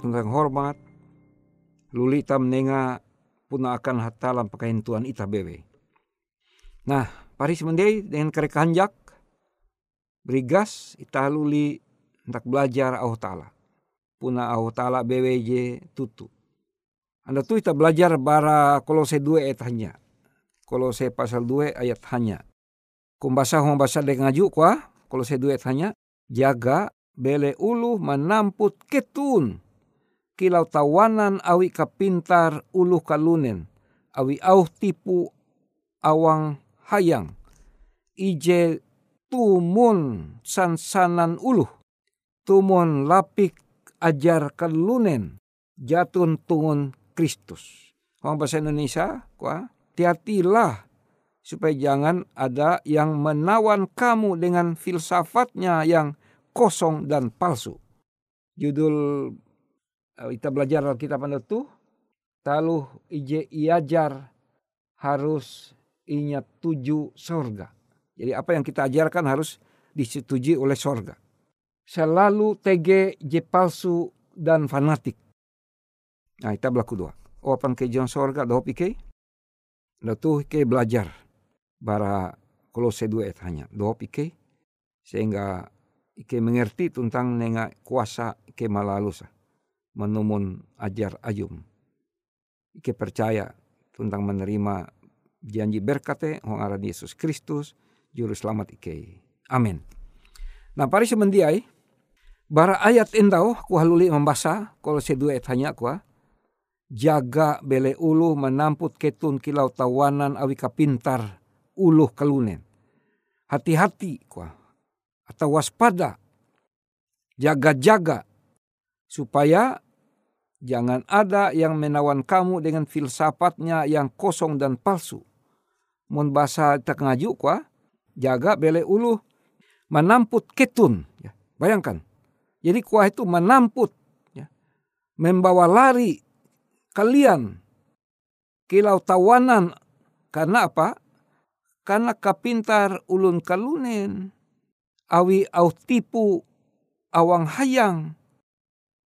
Tentang hormat, lulita menenga puna akan hatalam pakaian Tuhan ita bebe. Nah, pari semendai dengan kerek hanjak, berigas ita luli hendak belajar Allah Ta'ala. Puna Allah Ta'ala je tutu. Anda tuh kita belajar bara kolose 2 ayat hanya. Kolose pasal 2 ayat hanya. Kumbasa hong basa dek ngaju kwa, kolose 2 ayat hanya. Jaga bele ulu menamput ketun kilau tawanan awi kapintar ulu kalunen, awi au tipu awang hayang, ije tumun sansanan ulu, tumun lapik ajar kalunen, jatun tungun Kristus. Orang bahasa Indonesia, kuah, hati-hatilah supaya jangan ada yang menawan kamu dengan filsafatnya yang kosong dan palsu. Judul kita belajar Alkitab anda tuh talu ije iajar harus ingat tuju sorga. Jadi apa yang kita ajarkan harus disetujui oleh sorga. Selalu TG je palsu dan fanatik. Nah, kita berlaku dua. Opan ke John sorga doh pike. Lalu ke belajar. Bara kolose dua et hanya. Doh pike. Sehingga ike mengerti tentang nenga kuasa ke malalusa. Menumun ajar ayum. Ike percaya tentang menerima janji berkate hong aran Yesus Kristus juru selamat ike. Amin. Nah pari semendiai bara ayat endau ku haluli kalau sedua et hanya ku jaga bele ulu menamput ketun kilau tawanan awi kapintar uluh kalunen. Hati-hati kuah atau waspada jaga-jaga supaya jangan ada yang menawan kamu dengan filsafatnya yang kosong dan palsu. Mun bahasa tak ngaju kuah, jaga bele ulu menamput ketun. Ya, bayangkan. Jadi kuah itu menamput. Ya, membawa lari kalian kilau tawanan. Karena apa? Karena kapintar ulun kalunen. Awi au tipu awang hayang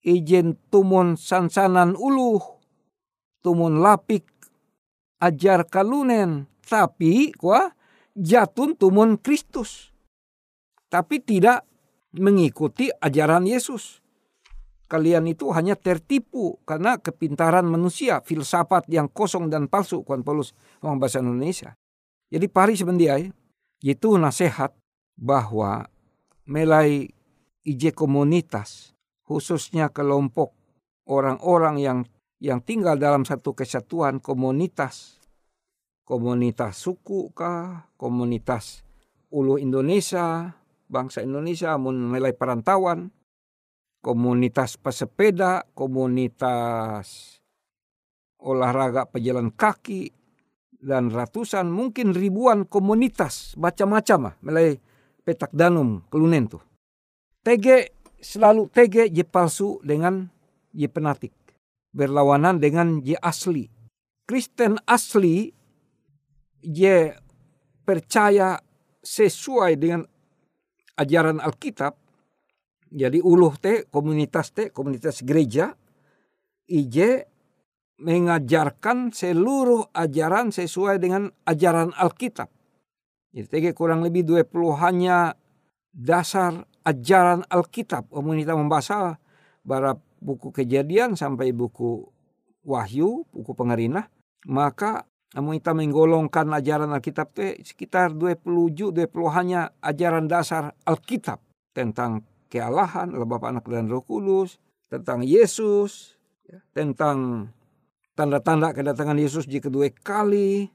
ijen tumun sansanan uluh, tumun lapik ajar kalunen, tapi kuah jatun tumun Kristus. Tapi tidak mengikuti ajaran Yesus. Kalian itu hanya tertipu karena kepintaran manusia, filsafat yang kosong dan palsu, kuan Paulus orang bahasa Indonesia. Jadi pari sebendiai, itu nasihat bahwa melai ije komunitas khususnya kelompok orang-orang yang yang tinggal dalam satu kesatuan komunitas. Komunitas suku kah? Komunitas ulu Indonesia bangsa Indonesia mulai perantauan. Komunitas pesepeda komunitas olahraga pejalan kaki dan ratusan mungkin ribuan komunitas macam-macam mulai petak danum kelunen tuh. TG selalu tege je palsu dengan je penatik. Berlawanan dengan je asli. Kristen asli je percaya sesuai dengan ajaran Alkitab. Jadi uluh te komunitas te komunitas gereja ije mengajarkan seluruh ajaran sesuai dengan ajaran Alkitab. Jadi kurang lebih 20 hanya dasar ajaran Alkitab. Omong kita membaca bara buku kejadian sampai buku wahyu, buku pengerina. Maka namun kita menggolongkan ajaran Alkitab itu sekitar 20 ju, 20 hanya ajaran dasar Alkitab. Tentang kealahan, Allah Anak dan Roh Kudus. Tentang Yesus. Ya, tentang tanda-tanda kedatangan Yesus di kedua kali.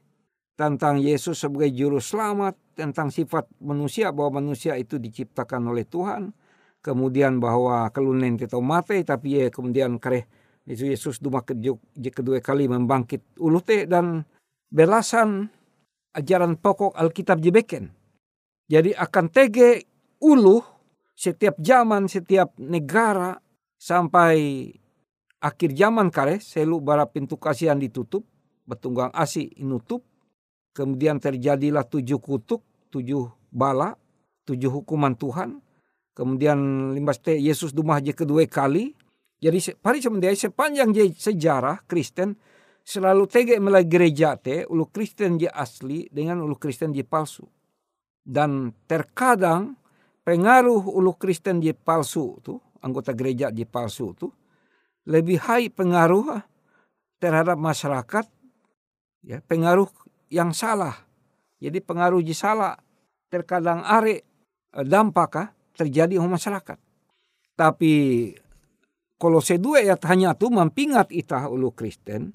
Tentang Yesus sebagai juru selamat tentang sifat manusia bahwa manusia itu diciptakan oleh Tuhan. Kemudian bahwa kelunen kita mati tapi ya kemudian kare itu Yesus duma kedua kali membangkit ulute dan belasan ajaran pokok Alkitab jebeken. Jadi akan tege uluh setiap zaman, setiap negara sampai akhir zaman kare selu bara pintu kasihan ditutup, betunggang asi inutup, kemudian terjadilah tujuh kutuk, tujuh bala, tujuh hukuman Tuhan. Kemudian limbas te Yesus dumah je kedua kali. Jadi pari semendia sepanjang je sejarah Kristen selalu tege mulai gereja te ulu Kristen je asli dengan ulu Kristen je palsu. Dan terkadang pengaruh ulu Kristen je palsu tu anggota gereja je palsu tu lebih high pengaruh ah, terhadap masyarakat ya pengaruh yang salah jadi pengaruh salah terkadang are eh, dampak ah, terjadi di masyarakat. Tapi kalau sedua ya hanya tu mempingat itah ulu Kristen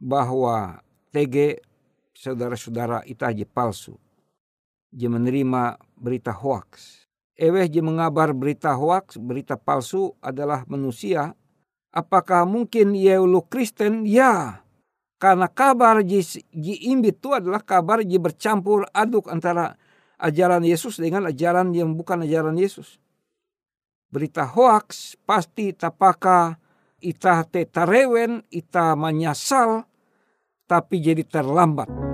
bahwa TG saudara-saudara itah je palsu. Je menerima berita hoax. Eweh je mengabar berita hoax, berita palsu adalah manusia. Apakah mungkin ia ulu Kristen? Ya, karena kabar ji, imbit itu adalah kabar ji bercampur aduk antara ajaran Yesus dengan ajaran yang bukan ajaran Yesus. Berita hoax pasti tapaka ita te tarewen, ita menyasal, tapi jadi terlambat.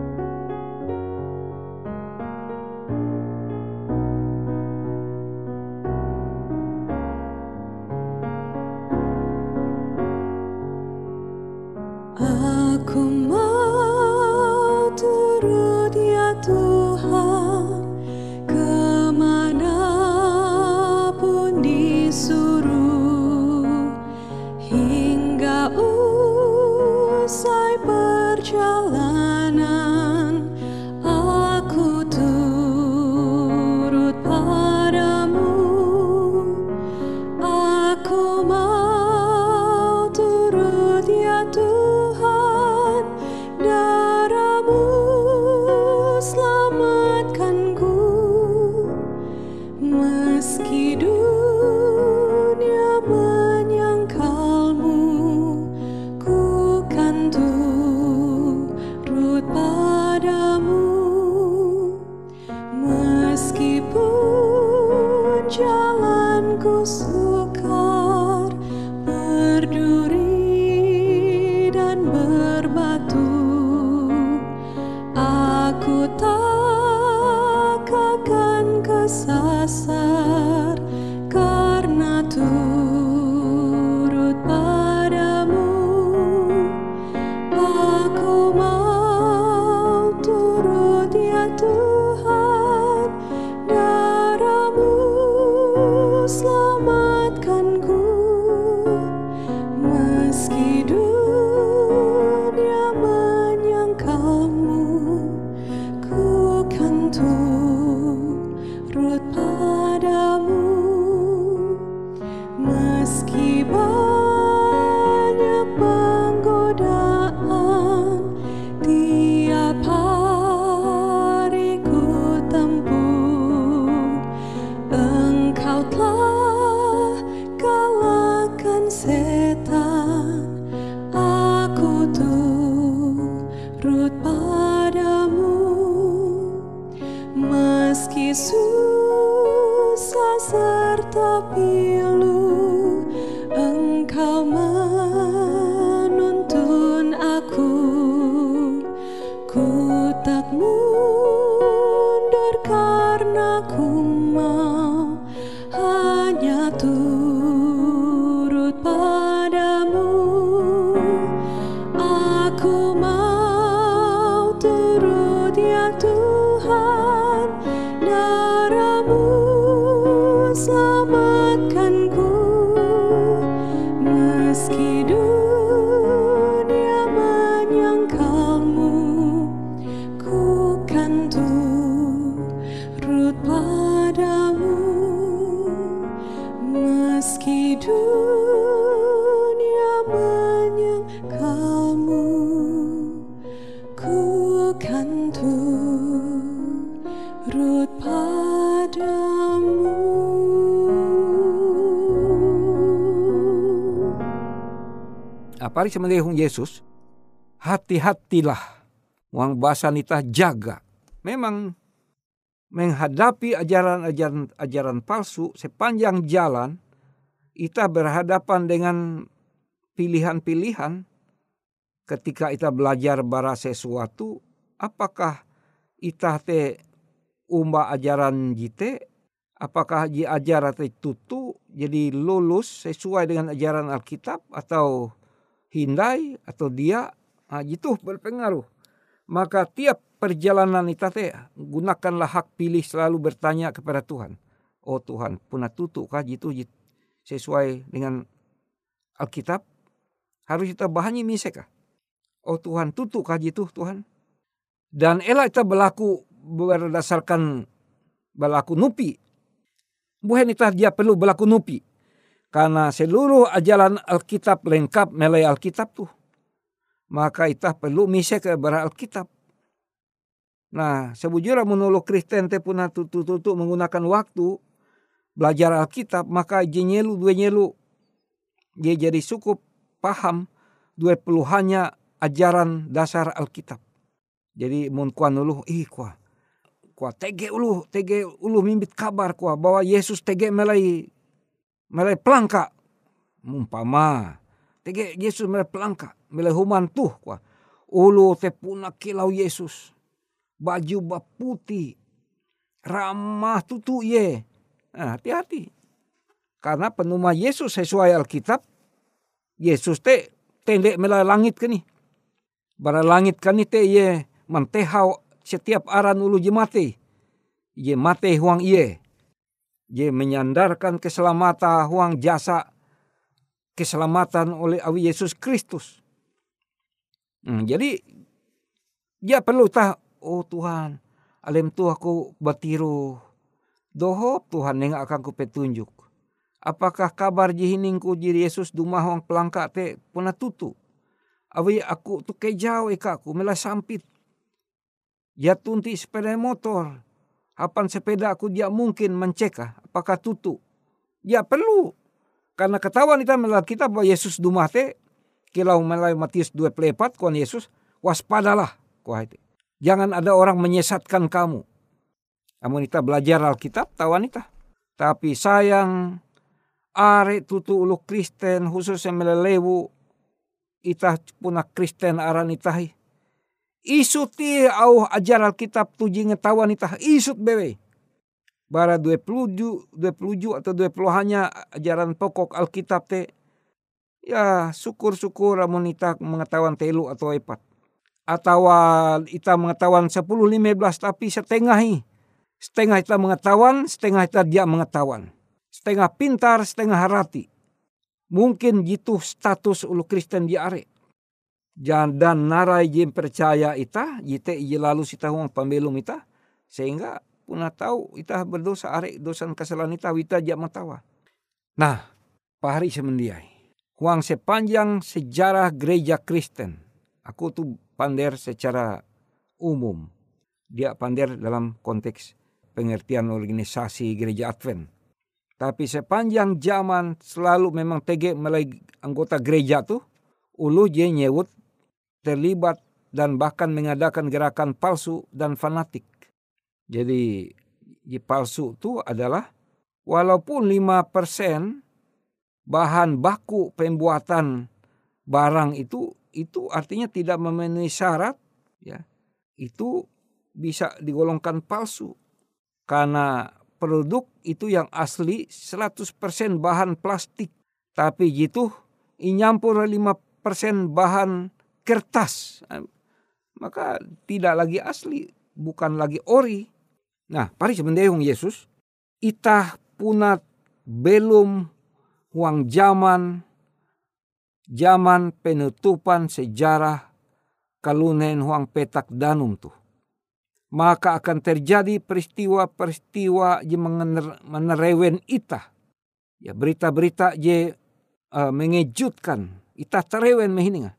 Nakuma. ku mau pari semelihung Yesus, hati-hatilah. Wang bahasa nita jaga. Memang menghadapi ajaran-ajaran ajaran palsu sepanjang jalan, kita berhadapan dengan pilihan-pilihan ketika kita belajar bara sesuatu, apakah kita te umba ajaran jite, apakah ji ajaran te tutu jadi lulus sesuai dengan ajaran Alkitab atau hindai atau dia nah, itu berpengaruh. Maka tiap perjalanan kita teh gunakanlah hak pilih selalu bertanya kepada Tuhan. Oh Tuhan punah tutu kah jitu sesuai dengan Alkitab. Harus kita bahani miseka oh Tuhan tutu kah jitu Tuhan. Dan elak kita berlaku berdasarkan berlaku nupi. Bukan kita dia perlu berlaku nupi karena seluruh ajaran Alkitab lengkap melalui Alkitab tuh. Maka kita perlu misi ke Alkitab. Nah, sebujurnya menolak Kristen te puna tutu-tutu menggunakan waktu belajar Alkitab, maka jenyelu dua nyelu. Dia jadi cukup paham dua puluhannya ajaran dasar Alkitab. Jadi mun kuan ulu, ih kuah. Kuah tege ulu, tege ulu mimbit kabar kuah bahwa Yesus tege melai melai pelangka. Mumpama. Tege Yesus melai pelangka. Melai human tuh kwa. Ulu te puna kilau Yesus. Baju baputi ramah tutu ye. Nah, hati-hati. Karena penuma Yesus sesuai Alkitab Yesus te tendek melai langit kini bara langit kani te ye mantehau setiap aran ulu jemate. Ye mate huang iye dia menyandarkan keselamatan huang jasa keselamatan oleh awi Yesus Kristus. Hmm, jadi dia perlu tahu, oh Tuhan, alem tu aku batiru. Doho Tuhan yang akan ku petunjuk. Apakah kabar jihiningku jiri Yesus dumah huang pelangka te puna tutu. Awi aku tu kejauh ikaku mela sampit. Ya tunti sepeda motor Hapan sepeda aku dia mungkin mencekah apakah tutu. Ya perlu. Karena ketahuan kita melalui kita bahwa Yesus dumate. Kilau melalui Matius 2 pelepat kuan Yesus. Waspadalah. Kuah Jangan ada orang menyesatkan kamu. Namun kita belajar Alkitab, tawan kita. Tapi sayang are tutu ulu Kristen khususnya melelewu itah puna Kristen aran itahi. Isut ti au ajar Alkitab tuji ngetawan itah isut bewe. Bara dua peluju, dua peluju atau dua hanya ajaran pokok Alkitab te. Ya syukur-syukur amun itah mengetahuan telu atau epat. Atau ita mengetahuan sepuluh lima belas tapi setengahi. Setengah kita mengetahuan, setengah kita dia mengetahuan. Setengah pintar, setengah harati. Mungkin gitu status ulu Kristen di are. Dan narai jim percaya ita, jite lalu sita huang pembelum ita. Sehingga punah tahu ita berdosa are dosan kesalahan ita wita jak matawa. Nah, pahari semendiai. Huang sepanjang sejarah gereja Kristen. Aku tuh pander secara umum. Dia pander dalam konteks pengertian organisasi gereja Advent tapi sepanjang zaman selalu memang TG mulai anggota gereja tuh ulu je nyewut terlibat dan bahkan mengadakan gerakan palsu dan fanatik. Jadi di palsu itu adalah walaupun 5% bahan baku pembuatan barang itu itu artinya tidak memenuhi syarat ya. Itu bisa digolongkan palsu. Karena produk itu yang asli 100% bahan plastik. Tapi gitu nyampur 5% bahan kertas. Maka tidak lagi asli, bukan lagi ori. Nah, pari sebenarnya Yesus, itah punat belum uang zaman zaman penutupan sejarah kalunen huang petak danum tuh maka akan terjadi peristiwa-peristiwa yang menerewen ita. Ya berita-berita je uh, mengejutkan. Ita terewen mehininga.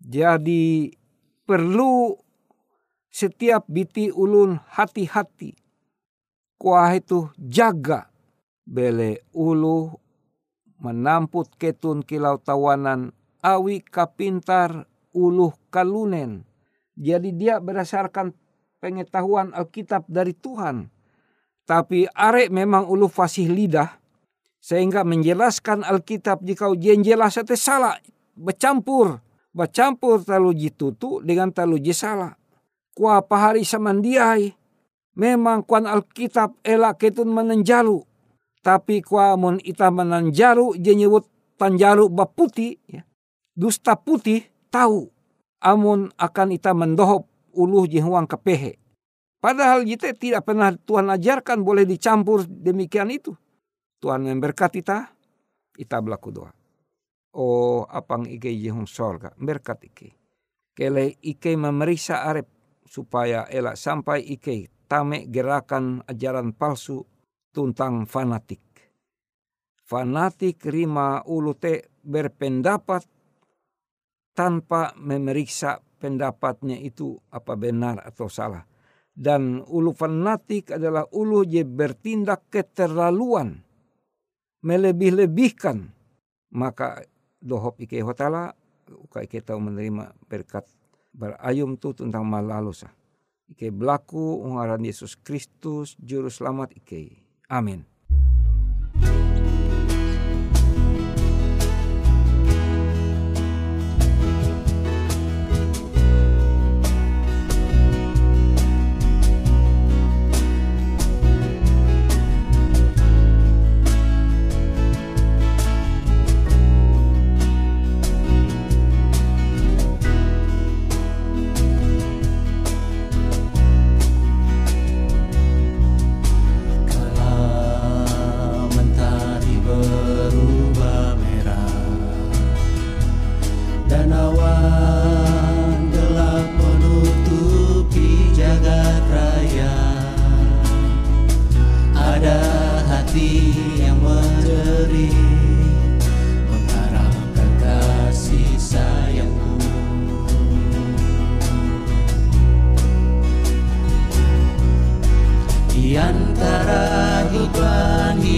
Jadi perlu setiap biti ulun hati-hati. Kuah itu jaga bele ulu menamput ketun kilau tawanan awi kapintar uluh kalunen jadi dia berdasarkan pengetahuan Alkitab dari Tuhan. Tapi arek memang ulu fasih lidah sehingga menjelaskan Alkitab jika ujian jelas itu salah bercampur bercampur talu jitutu dengan talu salah. Kuah pahari samandiai memang kuan Alkitab elak ketun menenjalu tapi kuah mun ita menanjalu jenyewut tanjalu baputi ya. dusta putih tahu amun akan ita mendohop uluh jihuang kepehe. Padahal kita tidak pernah Tuhan ajarkan boleh dicampur demikian itu. Tuhan memberkati kita, kita berlaku doa. Oh apang ike jihung sorga, berkat ike. Kele ike memeriksa arep supaya elak sampai ike tame gerakan ajaran palsu tuntang fanatik. Fanatik rima ulute berpendapat tanpa memeriksa pendapatnya itu apa benar atau salah. Dan ulu fanatik adalah ulu je bertindak keterlaluan, melebih-lebihkan. Maka dohop ike hotala, uka ike tahu menerima berkat berayum tu tentang malalusa. Ike berlaku ungaran Yesus Kristus, Juru Selamat ike. Amin.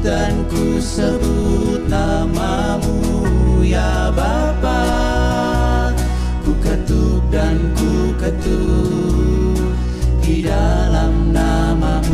dan ku sebut namamu ya Bapa. Ku ketuk dan ku ketuk di dalam namamu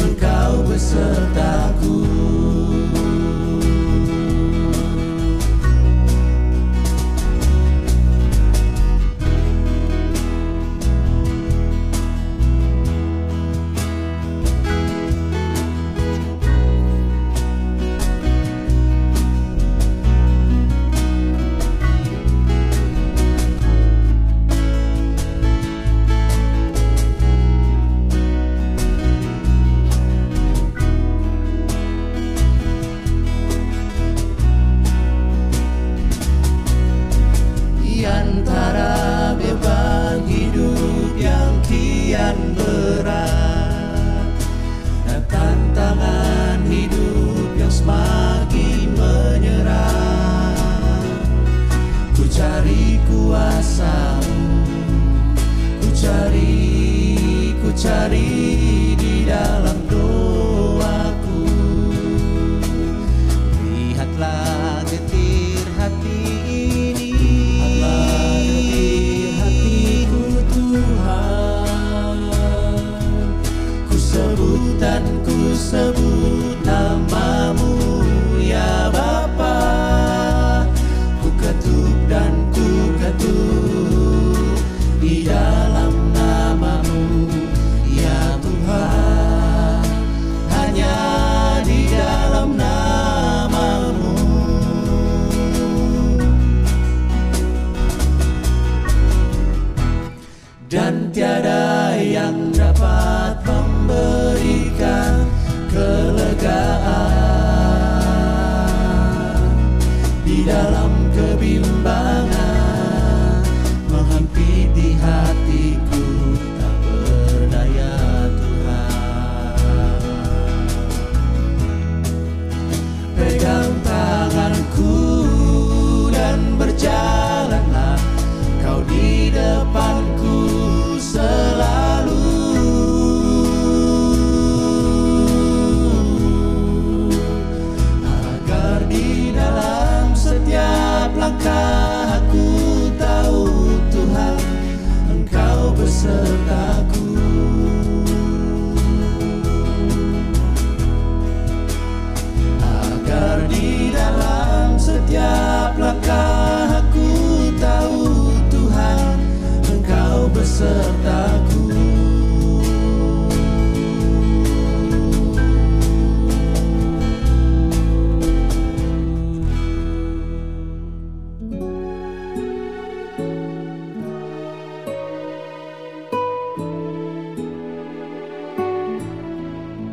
engkau besertaku cari ku cari di dalam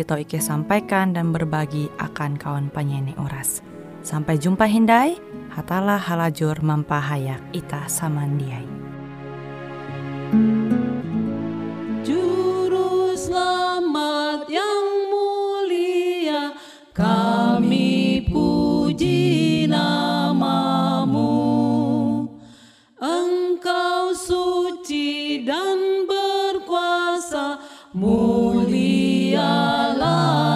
tau Ike sampaikan dan berbagi akan kawan penyanyi Uras. Sampai jumpa Hindai, hatalah halajur mampahayak ita samandiai. Juru selamat yang mulia, kami puji namamu. Engkau suci dan berkuasa, mulialah namamu.